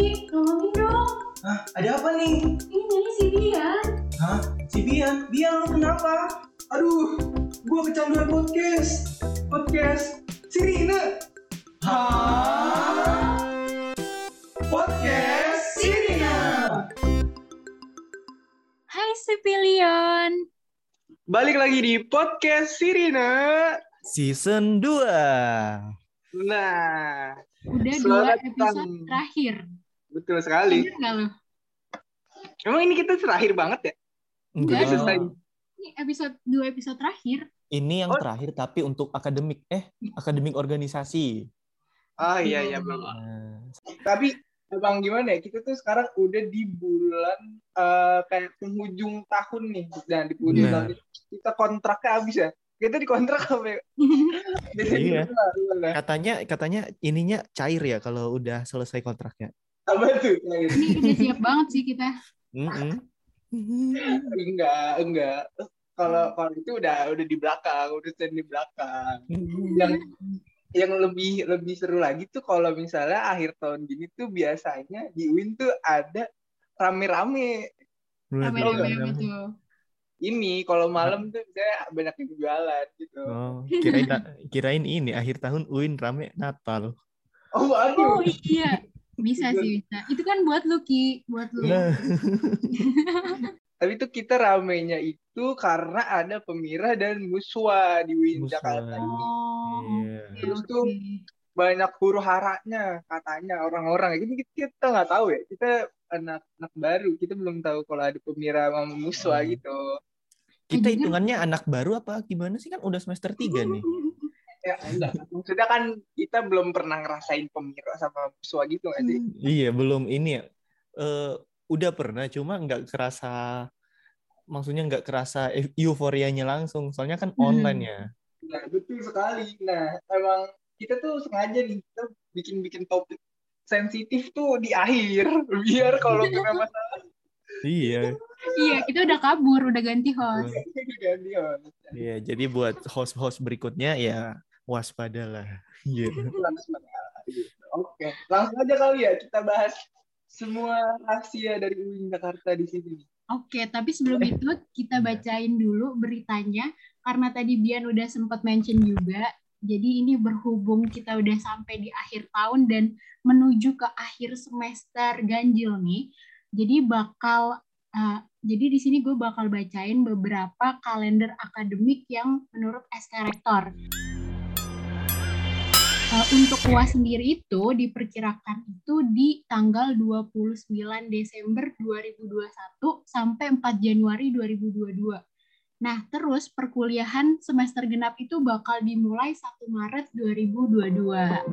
Ki, tolongin dong. Hah, ada apa nih? Ini nyanyi si Bian. Hah, si Bian? Bian lu kenapa? Aduh, gua kecanduan podcast. Podcast Sirina. Hah? Podcast Sirina. Hai Sipilion. Balik lagi di podcast Sirina. Season 2. Nah, Udah dua episode datang. terakhir. Betul sekali. Bener? Emang ini kita terakhir banget ya? Enggak, selesai. Ini episode dua episode terakhir. Ini yang Oh. terakhir tapi untuk akademik eh akademik organisasi. Oh iya iya bang. Nah, Tapi bang gimana ya? Kita tuh sekarang udah di bulan eh, kayak penghujung tahun nih. Dan di penghujung Benar. tahun kita kontraknya habis ya. Kita dikontrak apa ya? Iya. Katanya katanya ininya cair ya kalau udah selesai kontraknya. Apa tuh? Ini udah siap banget sih kita. Enggak, enggak. Kalau kalau itu udah udah di belakang, urusan di belakang. Yang yang lebih lebih seru lagi tuh kalau misalnya akhir tahun gini tuh biasanya di UIN tuh ada rame-rame. Rame-rame tuh? Ini kalau malam tuh saya banyak yang jualan gitu. Oh, kirain kirain ini akhir tahun UIN rame Natal. Oh, aduh. Oh iya. Bisa sih bisa. Itu kan buat lu Ki, buat lu. Nah, Tapi tuh kita ramenya itu karena ada Pemira dan Muswa di UIN Muswa. Jakarta ini. Oh. iya. oke, Terus tuh banyak huru haranya katanya orang-orang ini kita kita nggak tahu ya kita anak-anak baru kita belum tahu kalau ada pemira sama muswa Hmm. gitu Kita hitungannya anak baru apa gimana sih kan udah semester 3 nih. ya enggak maksudnya kan kita belum pernah ngerasain pemira sama muswa gitu nggak sih Iya, belum ini ya. Eh, udah pernah cuma nggak kerasa maksudnya nggak kerasa eu- euforianya langsung soalnya kan Hmm. online ya. nah betul sekali nah emang kita tuh sengaja nih kita bikin-bikin topik sensitif tuh di akhir biar kalau kena masalah Iya. Iya, kita udah kabur, udah ganti host. ganti host. Iya, jadi buat host-host berikutnya ya waspadalah. Iya. Oke, langsung aja kali ya kita bahas semua rahasia dari UIN Jakarta di sini. Oke, tapi sebelum itu kita bacain dulu beritanya karena tadi Bian udah sempat mention juga. Jadi ini berhubung kita udah sampai di akhir tahun dan menuju ke akhir semester ganjil nih. Jadi bakal eh, jadi di sini gue bakal bacain beberapa kalender akademik yang menurut SK Rektor. Eh, untuk UAS sendiri itu diperkirakan itu di tanggal 29 Desember 2021 sampai 4 Januari 2022. Nah, terus perkuliahan semester genap itu bakal dimulai 1 Maret 2022.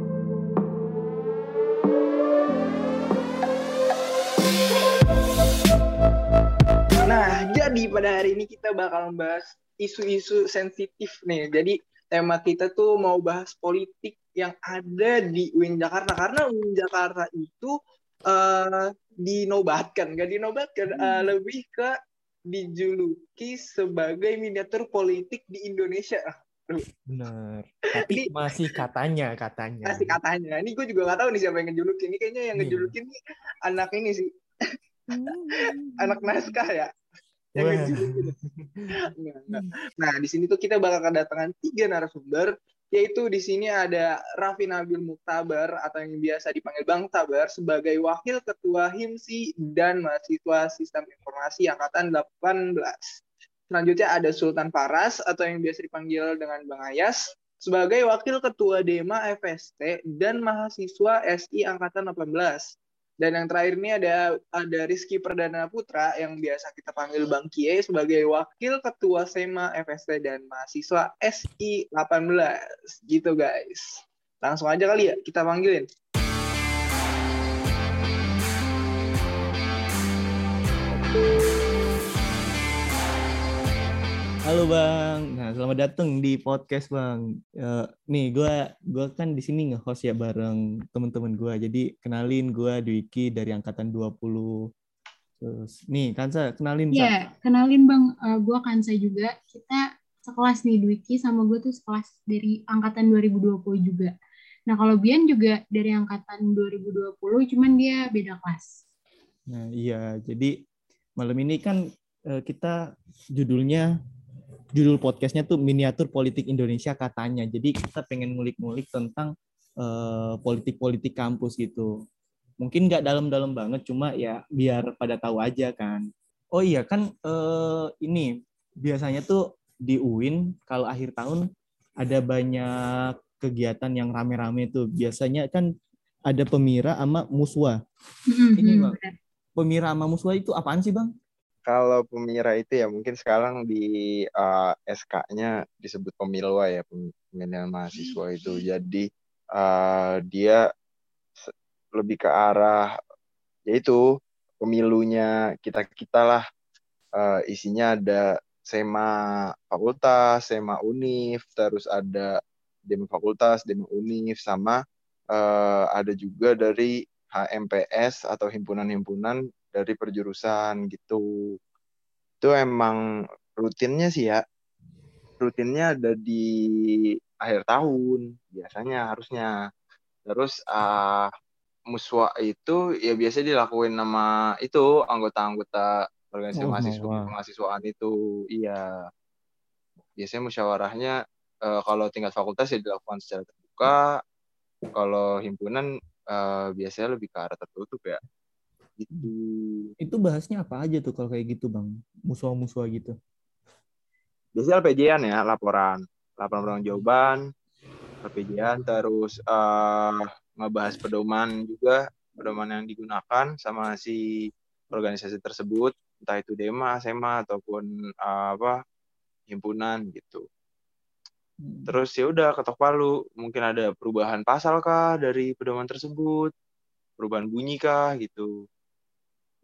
Nah, jadi pada hari ini kita bakal membahas isu-isu sensitif nih. Jadi tema kita tuh mau bahas politik yang ada di UIN Jakarta karena UIN Jakarta itu eh, dinobatkan, nggak dinobatkan, eh, lebih ke dijuluki sebagai miniatur politik di Indonesia. Ah, Benar. Tapi masih katanya katanya. Kasih katanya. Ini gue juga nggak tahu nih siapa yang ngejulukin. Ini kayaknya yang Iya. ngejulukin nih anak ini sih, anak naskah ya. Yang ngejulukin. Enggak, enggak. Nah, di sini tuh kita bakal kedatangan tiga narasumber, yaitu di sini ada Raffi Nabil Muktabar atau yang biasa dipanggil Bang Tabar sebagai Wakil Ketua HIMSI dan Mahasiswa Sistem Informasi Angkatan 18. Selanjutnya ada Sultan Faras atau yang biasa dipanggil dengan Bang Ayas sebagai Wakil Ketua DEMA FST dan Mahasiswa SI Angkatan 18. Dan yang terakhir ini ada ada Rizky Perdana Putra yang biasa kita panggil Bang Kie sebagai Wakil Ketua SEMA FST dan mahasiswa SI 18. Gitu guys. Langsung aja kali ya kita panggilin. Halo Bang. Nah, selamat datang di podcast Bang. Eh, nih gua gua kan di sini nge-host ya bareng teman-teman gua. Jadi kenalin gua Dwiki dari angkatan 20. Terus nih Kansa, kenalin. Iya, kenalin Bang, Eh, gua Kansa juga. Kita sekelas nih Dwiki sama gue tuh sekelas dari angkatan 2020 juga. Nah, kalau Bian juga dari angkatan 2020, cuman dia beda kelas. Nah, iya. Jadi malam ini kan eh, kita judulnya judul podcastnya tuh miniatur politik Indonesia katanya. Jadi kita pengen ngulik-ngulik tentang eh, politik-politik kampus gitu. Mungkin nggak dalam-dalam banget, cuma ya biar pada tahu aja kan. Oh iya kan eh, ini biasanya tuh di UIN kalau akhir tahun ada banyak kegiatan yang rame-rame tuh. Biasanya kan ada pemira sama muswa. Ini Mhm, Bang. Pemira sama muswa itu apaan sih, Bang? Kalau pemira itu ya mungkin sekarang di eh, SK-nya disebut pemilwa ya pemilihan mahasiswa itu. Jadi eh, dia lebih ke arah yaitu pemilunya kita kita lah Eh, isinya ada sema fakultas, sema univ, terus ada dem fakultas, dem univ sama eh, ada juga dari HMPS atau himpunan-himpunan dari perjurusan gitu. Itu emang rutinnya sih ya. Rutinnya ada di akhir tahun biasanya harusnya. Terus ah muswa itu ya biasanya dilakuin sama itu anggota-anggota organisasi Oh, mahasiswa wah. mahasiswaan itu. Iya. Biasanya musyawarahnya eh, kalau tingkat fakultas ya dilakukan secara terbuka. Kalau himpunan eh, biasanya lebih ke arah tertutup ya. Gitu. Itu bahasnya apa aja tuh kalau kayak gitu, Bang? Muswa-muswa gitu. biasanya LPJ-an ya laporan laporan pertanggung jawaban LPJ-an terus eh ngebahas pedoman juga pedoman yang digunakan sama si organisasi tersebut entah itu DEMA, SMA ataupun eh, apa himpunan gitu terus ya udah ketok palu mungkin ada perubahan pasal kah dari pedoman tersebut perubahan bunyi kah gitu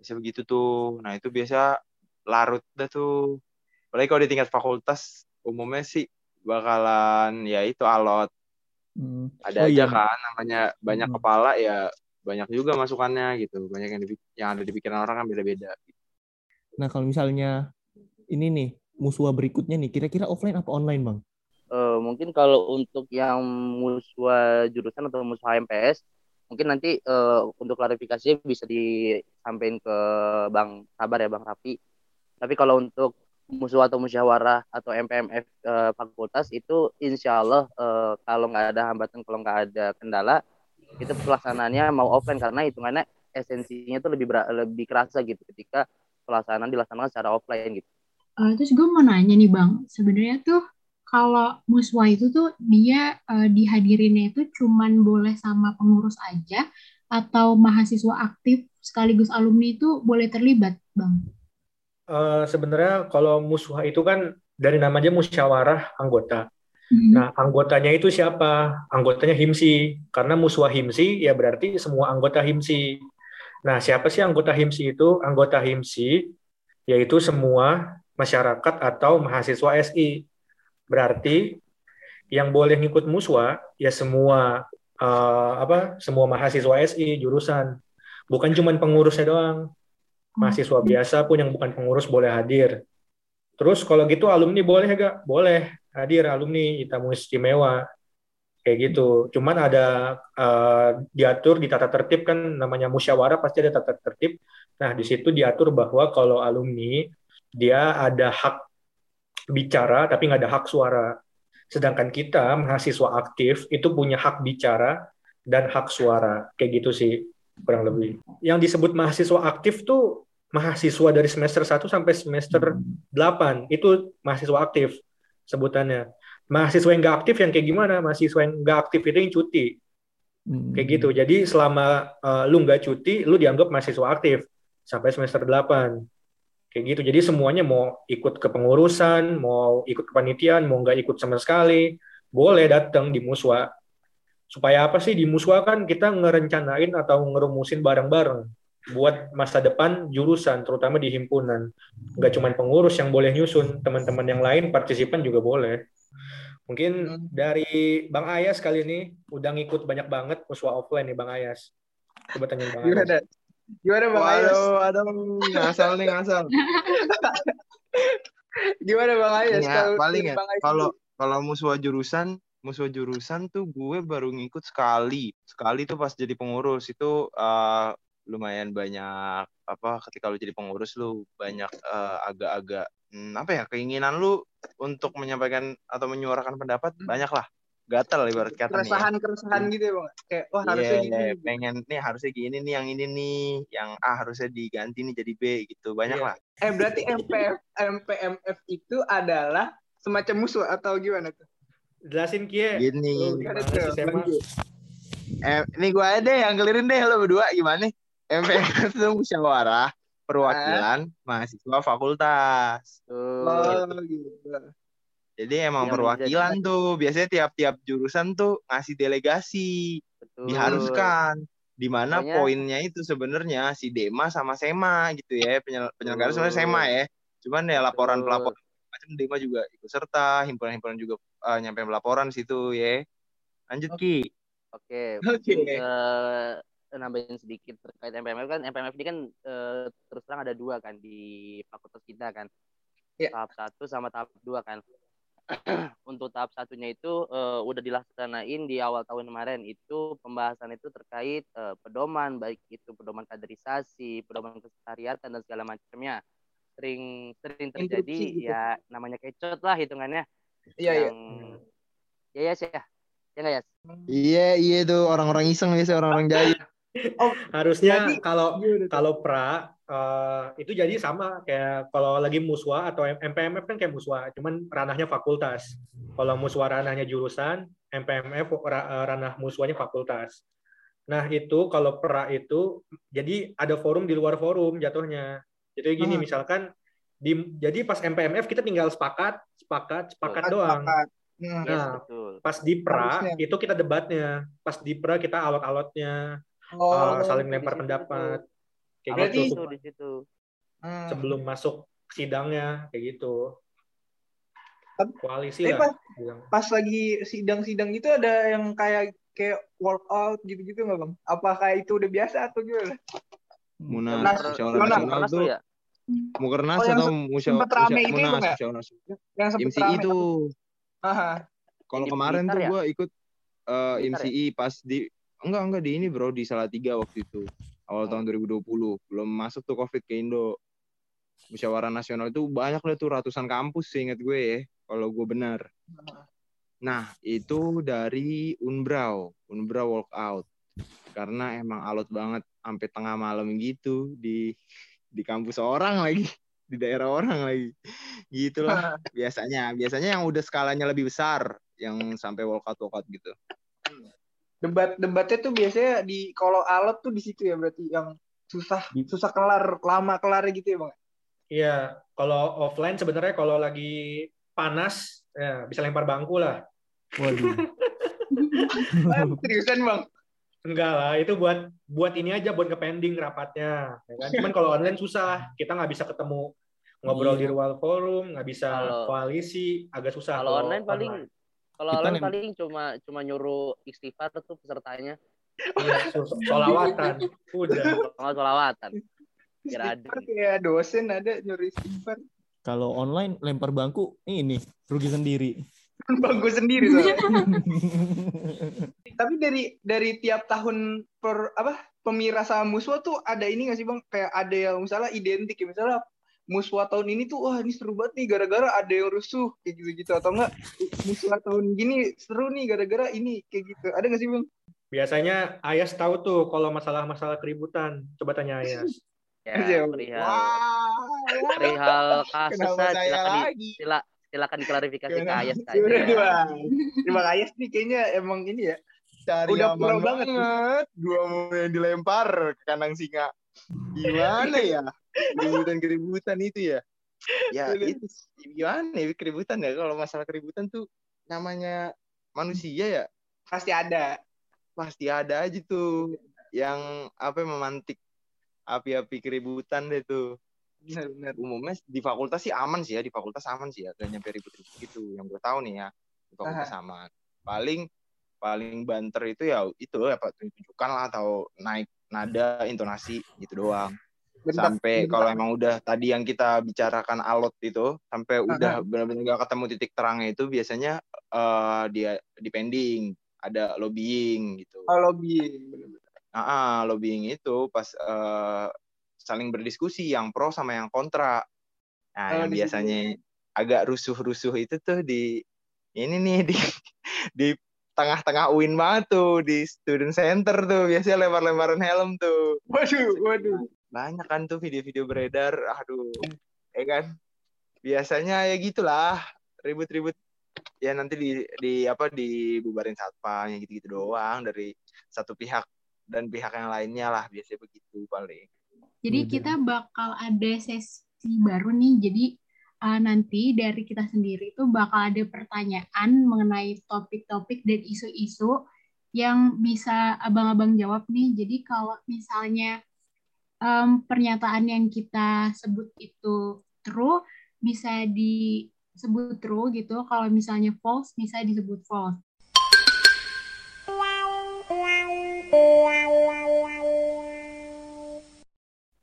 biasa begitu tuh nah itu biasa larut dah tuh apalagi kalau di tingkat fakultas umumnya sih bakalan ya itu alot Hmm. ada Oh, aja iya. kan namanya banyak Hmm. kepala ya banyak juga masukannya gitu banyak yang di, yang ada di pikiran orang kan beda-beda Nah, kalau misalnya ini nih, muswa berikutnya nih, kira-kira offline apa online, Bang? Eh, mungkin kalau untuk yang muswa jurusan atau muswa HMPS mungkin nanti eh, untuk klarifikasinya bisa disampaikan ke Bang Sabar ya Bang Rafi. Tapi kalau untuk muswa atau musyawarah atau MPMF eh, fakultas itu insya Allah eh, kalau nggak ada hambatan, kalau nggak ada kendala itu pelaksanaannya mau offline karena hitungannya esensinya itu lebih lebih kerasa gitu ketika pelaksanaan dilaksanakan secara offline gitu. Eh, terus gue mau nanya nih Bang, sebenarnya tuh kalau muswa itu tuh dia eh, dihadirinnya itu cuman boleh sama pengurus aja atau mahasiswa aktif sekaligus alumni itu boleh terlibat Bang? Eh, sebenarnya kalau muswa itu kan dari namanya musyawarah anggota. Mhm. Nah, anggotanya itu siapa? Anggotanya HIMSI. Karena muswa HIMSI ya berarti semua anggota HIMSI. Nah, siapa sih anggota HIMSI itu? Anggota HIMSI yaitu semua masyarakat atau mahasiswa SI. Berarti yang boleh ngikut muswa ya semua eh, apa? Semua mahasiswa SI jurusan. Bukan cuma pengurusnya doang. Mahasiswa biasa pun yang bukan pengurus boleh hadir. Terus kalau gitu alumni boleh gak? Boleh hadir alumni tamu istimewa kayak gitu. Cuman ada eh, diatur di tata tertib kan namanya musyawarah pasti ada tata tertib. Nah di situ diatur bahwa kalau alumni dia ada hak bicara tapi nggak ada hak suara. Sedangkan kita mahasiswa aktif itu punya hak bicara dan hak suara kayak gitu sih kurang lebih. Yang disebut mahasiswa aktif tuh mahasiswa dari semester 1 sampai semester 8 itu mahasiswa aktif sebutannya. Mahasiswa yang nggak aktif yang kayak gimana? Mahasiswa yang nggak aktif itu yang cuti Hmm. kayak gitu. Jadi selama eh, lu nggak cuti, lu dianggap mahasiswa aktif sampai semester 8 kayak gitu. Jadi semuanya mau ikut ke pengurusan, mau ikut kepanitiaan, mau nggak ikut sama sekali, boleh datang di muswa. Supaya apa sih di muswa kan kita ngerencanain atau ngerumusin bareng-bareng buat masa depan jurusan, terutama di himpunan. Nggak cuma pengurus yang boleh nyusun, teman-teman yang lain partisipan juga boleh. Mungkin dari Bang Ayas kali ini udah ngikut banyak banget muswa offline nih Bang Ayas. Coba tanya Bang Ayas. Gimana? Bang Ayas? Waduh, aduh, ngasal nih ngasal. Gimana Bang Ayas? Ya, Kalau paling ya, kalau kalau muswa jurusan musuh jurusan tuh gue baru ngikut sekali. Sekali tuh pas jadi pengurus itu eh, lumayan banyak apa ketika lu jadi pengurus lu banyak eh, agak-agak hmm, apa ya keinginan lu untuk menyampaikan atau menyuarakan pendapat banyak lah. Gatel ibarat kata nih. ya. keresahan keresahan gitu ya bang kayak wah harusnya Iya, gini pengen nih harusnya gini nih yang ini nih, yang A harusnya diganti nih jadi B gitu. Banyak Iya. lah. eh berarti MPF MPMF itu adalah semacam musuh atau gimana tuh Jelasin Kie. Gini. Eh, ini gue aja deh yang kelirin deh lo berdua gimana? MPF itu musyawarah perwakilan mahasiswa fakultas. Tuh. oh gitu Jadi emang Yang perwakilan tuh biasanya tiap-tiap jurusan tuh ngasih delegasi, Betul. diharuskan. Di mana Pokoknya- poinnya itu sebenarnya si Dema sama Sema gitu ya. Penyel- penyelenggara Betul. sebenarnya Sema ya. Cuman ya laporan Betul. pelapor macam Dema juga ikut serta, himpunan-himpunan juga eh, nyampein laporan situ ya. Lanjut Ki. Oke, Oke. mungkin eh, nambahin sedikit terkait MPMF kan MPMF ini kan eh, terus terang ada dua kan di fakultas kita kan Iya. tahap satu sama tahap dua kan untuk tahap satunya itu eh, udah dilaksanain di awal tahun kemarin. Itu pembahasan itu terkait eh, pedoman baik itu pedoman kaderisasi pedoman kesekretariatan dan segala macamnya. Sering sering terjadi Interupsi gitu. ya namanya kecot lah hitungannya. Iya iya. Yang ya ya sih ya ya nggak ya Iya, iya tuh. Orang-orang iseng biasa orang-orang jahil. Harusnya Jadi- kalau kalau pra eh, itu jadi sama kayak kalau lagi muswa atau MPMF kan kayak muswa, cuman ranahnya fakultas. Kalau muswa ranahnya jurusan, MPMF eh, ranah muswanya fakultas. Nah itu kalau pra itu jadi ada forum di luar forum jatuhnya. Jadi gini Ah. misalkan di jadi pas MPMF kita tinggal sepakat, sepakat, sepakat doang. sepakat. Hmm. Yes, Nah, betul Pas di pra Harusnya. itu kita debatnya, pas di pra kita alot-alotnya, Oh, eh, saling lempar situ. pendapat. Kayak Berarti gitu itu di situ. Hmm. sebelum masuk sidangnya kayak gitu. Tapi- Koalisi tapi lah. pas, pas lagi sidang-sidang itu ada yang kayak kayak workout gitu-gitu nggak bang? Apakah itu udah biasa atau gimana? Munas, Munas, musyawarah Munas, nasional tuh ya? Mukernas Oh, atau musyawarah rame itu ya, munas, ya? musyawarah nasional. Yang MCI rame. itu. Kalau kemarin tuh ya? gue ikut eh, Blitar MCI pas di enggak enggak di ini bro di Salatiga waktu itu awal tahun 2020 belum masuk tuh covid ke Indo. Musyawarah nasional itu banyak lah tuh ratusan kampus seingat gue ya kalau gue benar. Nah itu dari Unbrau Unbrau walkout. Karena emang alot banget sampai tengah malam gitu di di kampus orang lagi di daerah orang lagi. Gitulah biasanya. Biasanya yang udah skalanya lebih besar yang sampai walkout walkout gitu Debat debatnya tuh biasanya di kalau alat tuh di situ ya berarti yang susah Di- susah kelar lama kelar gitu ya bang. Iya, kalau offline sebenarnya kalau lagi panas ya bisa lempar bangku lah. Waduh. Ah, Seriusan bang? Enggak lah, itu buat buat ini aja buat nge-pending rapatnya. Ya kan? Cuman kalau online susah, kita nggak bisa ketemu ngobrol Iya. di ruang forum, nggak bisa Kalau- koalisi, agak susah. Kalau online paling kalau nem- paling cuma cuma nyuruh istighfar tuh pesertanya. Iya, so- solawatan, udah. Kalau solawatan. Kira ada. Kayak dosen ada nyuruh istighfar. Kalau online lempar bangku ini rugi sendiri. Bang gue sendiri. Tapi dari dari tiap tahun per apa pemira sama muswa tuh ada ini nggak sih bang? Kayak ada yang misalnya identik ya misalnya muswa tahun ini tuh wah ini seru banget nih gara-gara ada yang rusuh kayak gitu-gitu atau enggak muswa tahun gini seru nih gara-gara ini kayak gitu. Ada nggak sih bang? Biasanya Ayas tahu tuh kalau masalah-masalah keributan. Coba tanya Ayas. Ya, Wah, perihal wah, perihal kasus silakan di, lagi? sila, silakan diklarifikasi ke? Ayas aja. Ya. Bang? Terima Ayas nih kayaknya emang ini ya. Cari Udah aman pro banget. banget. Dua mau yang dilempar ke kandang singa. Gimana ya? Keributan-keributan itu ya. Ya itu gimana ya? Keributan ya kalau masalah keributan tuh namanya manusia ya? Pasti ada. pasti ada aja tuh yang apa memantik api-api keributan deh tuh. Benar-benar. umumnya di fakultas sih aman sih ya di fakultas aman sih ya. Gak nyampe ribut-ribut gitu. Yang gue tahu nih ya di fakultas aman. Paling paling banter itu ya itu apa tunjukkan lah atau naik nada intonasi gitu doang Bentar, sampai bentar. kalau emang udah tadi yang kita bicarakan alot itu sampai udah benar-benar gak ketemu titik terangnya itu biasanya eh, dia depending ada lobbying gitu. Oh, lobbying. Ah, ah, lobbying itu pas eh, saling berdiskusi yang pro sama yang kontra. Nah, Oh, yang biasanya agak rusuh-rusuh itu tuh di ini nih di di tengah-tengah UIN banget tuh di student center tuh biasanya lempar-lemparan helm tuh. Waduh, waduh. Banyak kan tuh video-video beredar. Aduh, ya kan? Biasanya ya gitulah, ribut-ribut ya nanti di di apa dibubarin satpam yang gitu-gitu doang dari satu pihak dan pihak yang lainnya lah biasanya begitu paling. Jadi kita bakal ada sesi baru nih. Jadi uh, nanti dari kita sendiri itu bakal ada pertanyaan mengenai topik-topik dan isu-isu yang bisa abang-abang jawab nih. Jadi kalau misalnya em, pernyataan yang kita sebut itu true, bisa disebut true gitu. Kalau misalnya false, bisa disebut false.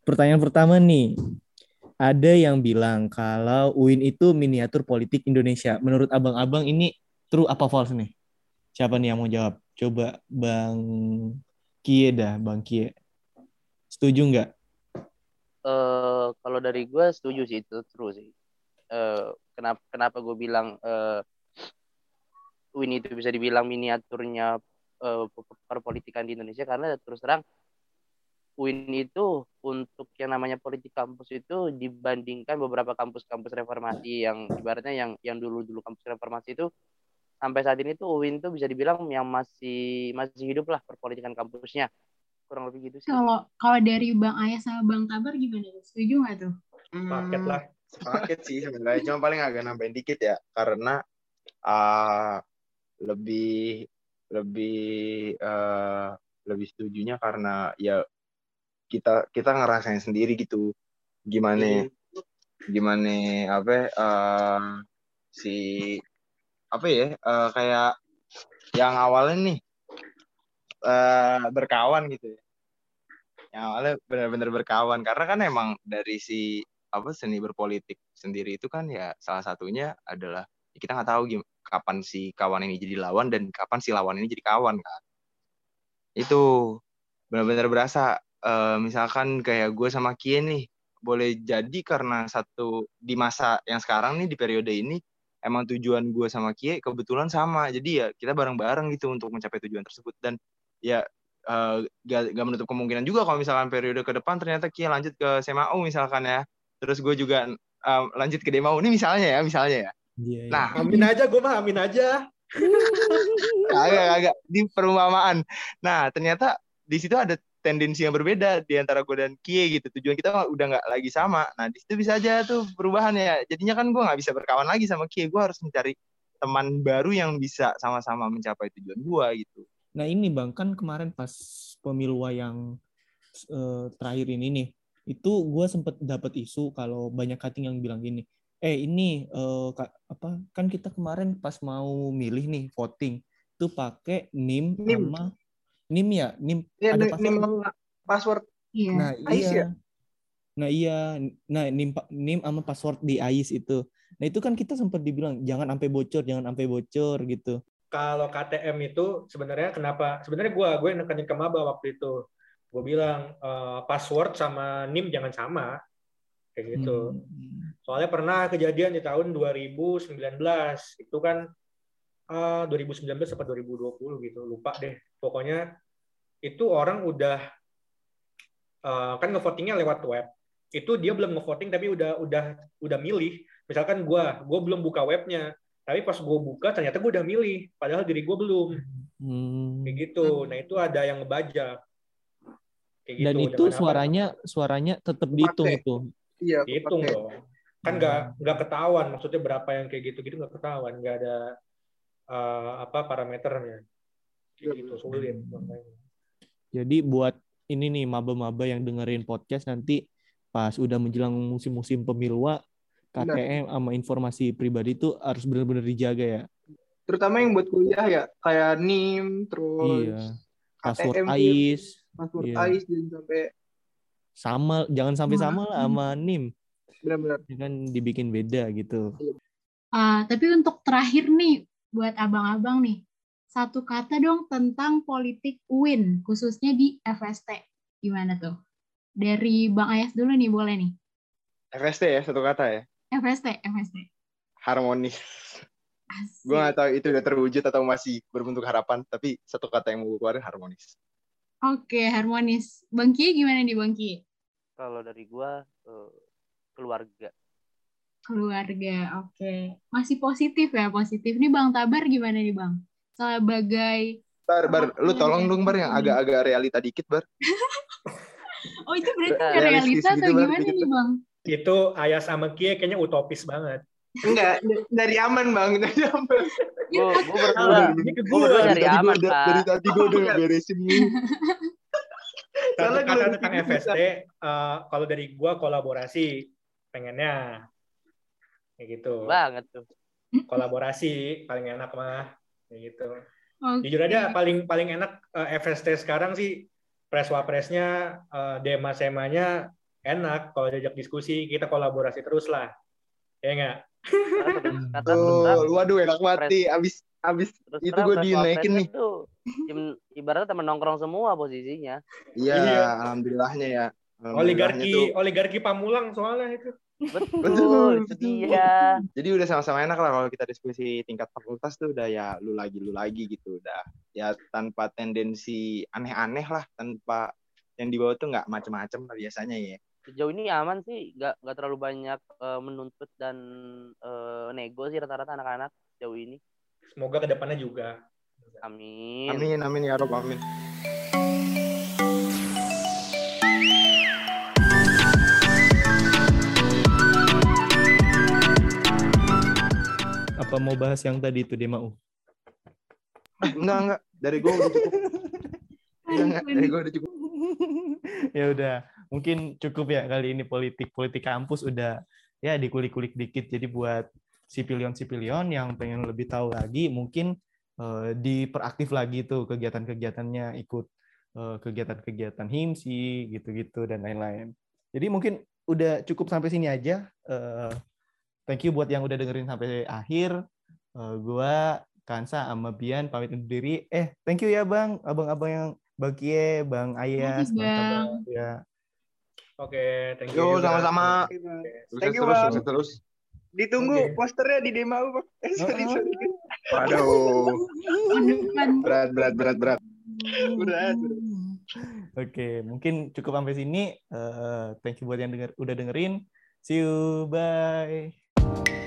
Pertanyaan pertama nih. Ada yang bilang kalau UIN itu miniatur politik Indonesia. Menurut abang-abang ini true apa false nih? Siapa nih yang mau jawab? Coba Bang Kie dah, Bang Kie. Setuju nggak? eh kalau dari gue setuju sih itu true sih. Eh kenapa kenapa gue bilang eh Win itu bisa dibilang miniaturnya eh, perpolitikan di Indonesia karena terus terang Win itu untuk yang namanya politik kampus itu dibandingkan beberapa kampus-kampus reformasi yang ibaratnya yang yang dulu-dulu kampus reformasi itu sampai saat ini tuh UIN tuh bisa dibilang yang masih masih hidup lah perpolitikan kampusnya kurang lebih gitu sih. Kalau kalau dari Bang Ayah sama Bang Tabar gimana? Setuju nggak tuh? Paket lah. Sepaket sih sebenarnya cuma paling agak nambahin dikit ya karena ah, lebih lebih eh, lebih setujunya karena ya kita kita ngerasain sendiri gitu. Gimana gimana apa eh, si apa ya eh, kayak yang awalnya nih eh, berkawan gitu ya. Yang awalnya benar-benar berkawan. Karena kan emang dari si apa seni berpolitik sendiri itu kan ya salah satunya adalah ya kita nggak tahu gim- kapan si kawan ini jadi lawan dan kapan si lawan ini jadi kawan kan. Itu benar-benar berasa eh, misalkan kayak gue sama Kien nih boleh jadi karena satu di masa yang sekarang nih di periode ini emang tujuan gue sama Kie kebetulan sama. Jadi ya kita bareng-bareng gitu untuk mencapai tujuan tersebut. Dan ya eh, gak, gak menutup kemungkinan juga kalau misalkan periode ke depan ternyata Kie lanjut ke SMAU misalkan ya. Terus gue juga eh, lanjut ke DMAU ini misalnya ya misalnya ya. Iya, iya. nah. Amin aja, gue mah amin aja. agak agak di perumpamaan. Nah ternyata di situ ada tendensi yang berbeda di antara gue dan Kie gitu. Tujuan kita udah nggak lagi sama. Nah di situ bisa aja tuh perubahan ya. Jadinya kan gue nggak bisa berkawan lagi sama Kie. Gue harus mencari teman baru yang bisa sama-sama mencapai tujuan gue gitu. Nah ini bang kan kemarin pas pemilu yang eh, terakhir ini nih, itu gue sempet dapat isu kalau banyak cutting yang bilang gini, eh ini ka- apa kan kita kemarin pas mau milih nih voting itu pakai nim, NIM. sama nim ya nim Ya, ada nih, password. Iya. Nah AIS iya. ya? Nah iya, nah nim nim sama password di AIS itu. Nah itu kan kita sempat dibilang jangan sampai bocor, jangan sampai bocor gitu. Kalau KTM itu sebenarnya kenapa? Sebenarnya gue gue nekenin ke Maba waktu itu. Gue bilang eh, password sama NIM jangan sama. Kayak gitu. Hmm. Soalnya pernah kejadian di tahun 2019. Itu kan eh, 2019 atau 2020 gitu. Lupa deh. Pokoknya itu orang udah eh, kan ngevotingnya lewat web. Itu dia belum ngevoting tapi udah udah udah milih. Misalkan gua, gua belum buka webnya. Tapi pas gue buka ternyata gue udah milih. Padahal diri gue belum. Hmm. Kayak gitu. Nah itu ada yang ngebajak. Kayak gitu. Dan itu Dengan apa? suaranya suaranya tetap dihitung itu. iya dihitung dong kan nggak nggak ketahuan maksudnya berapa yang kayak gitu gitu nggak ketahuan nggak ada eh, apa parameternya gitu sulit makanya Jadi buat ini nih maba-maba yang dengerin podcast nanti pas udah menjelang musim-musim pemilu KTM sama informasi pribadi itu harus benar-benar dijaga ya. terutama yang buat kuliah ya kayak NIM terus Iya. Password KTM, AIS, password Iya. AIS dan sampai sama jangan sampai Wah. sama lah sama NIM Benar-benar. Ya kan dibikin beda gitu Ah, tapi untuk terakhir nih buat abang-abang nih, satu kata dong tentang politik UIN khususnya di FST. Gimana tuh? Dari Bang Ayas dulu nih boleh nih. FST ya satu kata ya. FST, FST. Harmonis. Gue gak tahu itu udah terwujud atau masih berbentuk harapan, tapi satu kata yang mau gue keluarin harmonis. Oke, harmonis. Bang Kie gimana nih Bang Kie? Kalau dari gua eh, keluarga. Keluarga, oke. Masih positif ya, positif. Nih Bang Tabar gimana nih Bang? Sebagai, Bar, bar, lu tolong dong bar yang agak-agak realita dikit bar. oh itu berarti nggak realita gitu, atau gimana dikit, nih Bang. Itu Ayah sama Kie kayaknya utopis banget. Enggak, dari aman bang, dari aman. Gua gua berdua ini ke gua berdua gua. nyari aman, Pak. dari tadi gue udah beresin nih. Satu Soalnya kata kalau tentang FST, eh, kalau dari gua kolaborasi, pengennya kayak gitu. banget tuh. Kolaborasi paling enak mah kayak gitu. Oke. Jujur aja paling paling enak eh, FST sekarang sih press wapresnya eh, dema semanya enak kalau diajak diskusi kita kolaborasi terus lah. Ya enggak? Tuh, waduh enak nih. Abis, abis terus itu gue dinaikin nih. tuh ibaratnya temen nongkrong semua posisinya. Iya, Iya. alhamdulillahnya ya. Alhamdulillahnya Oligarki tuh. oligarki Pamulang soalnya itu. Betul, Betul, itu betul. dia. Jadi udah sama-sama enak lah kalau kita diskusi tingkat fakultas tuh udah ya lu lagi lu lagi gitu udah ya tanpa tendensi aneh-aneh lah tanpa yang dibawa tuh nggak macem-macem lah biasanya ya. Sejauh ini aman sih, nggak nggak terlalu banyak eh, menuntut dan eh, nego sih rata-rata anak-anak sejauh ini. Semoga ke depannya juga. Amin. Amin amin ya rob amin. Mau bahas yang tadi itu Demau Enggak enggak. Dari gue udah cukup. Enggak enggak. Dari gue udah cukup. ya udah mungkin cukup ya kali ini politik politik kampus udah ya dikulik-kulik dikit. Jadi buat sipilion-sipilion yang pengen lebih tahu lagi mungkin eh, diperaktif lagi tuh kegiatan-kegiatannya. Ikut eh, kegiatan-kegiatan himsi gitu-gitu dan lain-lain. Jadi mungkin udah cukup sampai sini aja. Eh, thank you buat yang udah dengerin sampai akhir Eh, gua Kansa sama Bian pamit undur diri eh thank you ya bang abang-abang yang Bang Kie, Bang Ayas, Bang Bang. Ya. Oke, thank you. Yo sama-sama. Thank you, terus, Bang. terus. Ditunggu Oke. posternya di Demau bang. Eh, sorry, Oh. sorry. Waduh, berat berat berat berat. Berat, Oke, mungkin cukup sampai sini. Eh, thank you buat yang denger, udah dengerin. See you, bye. thank you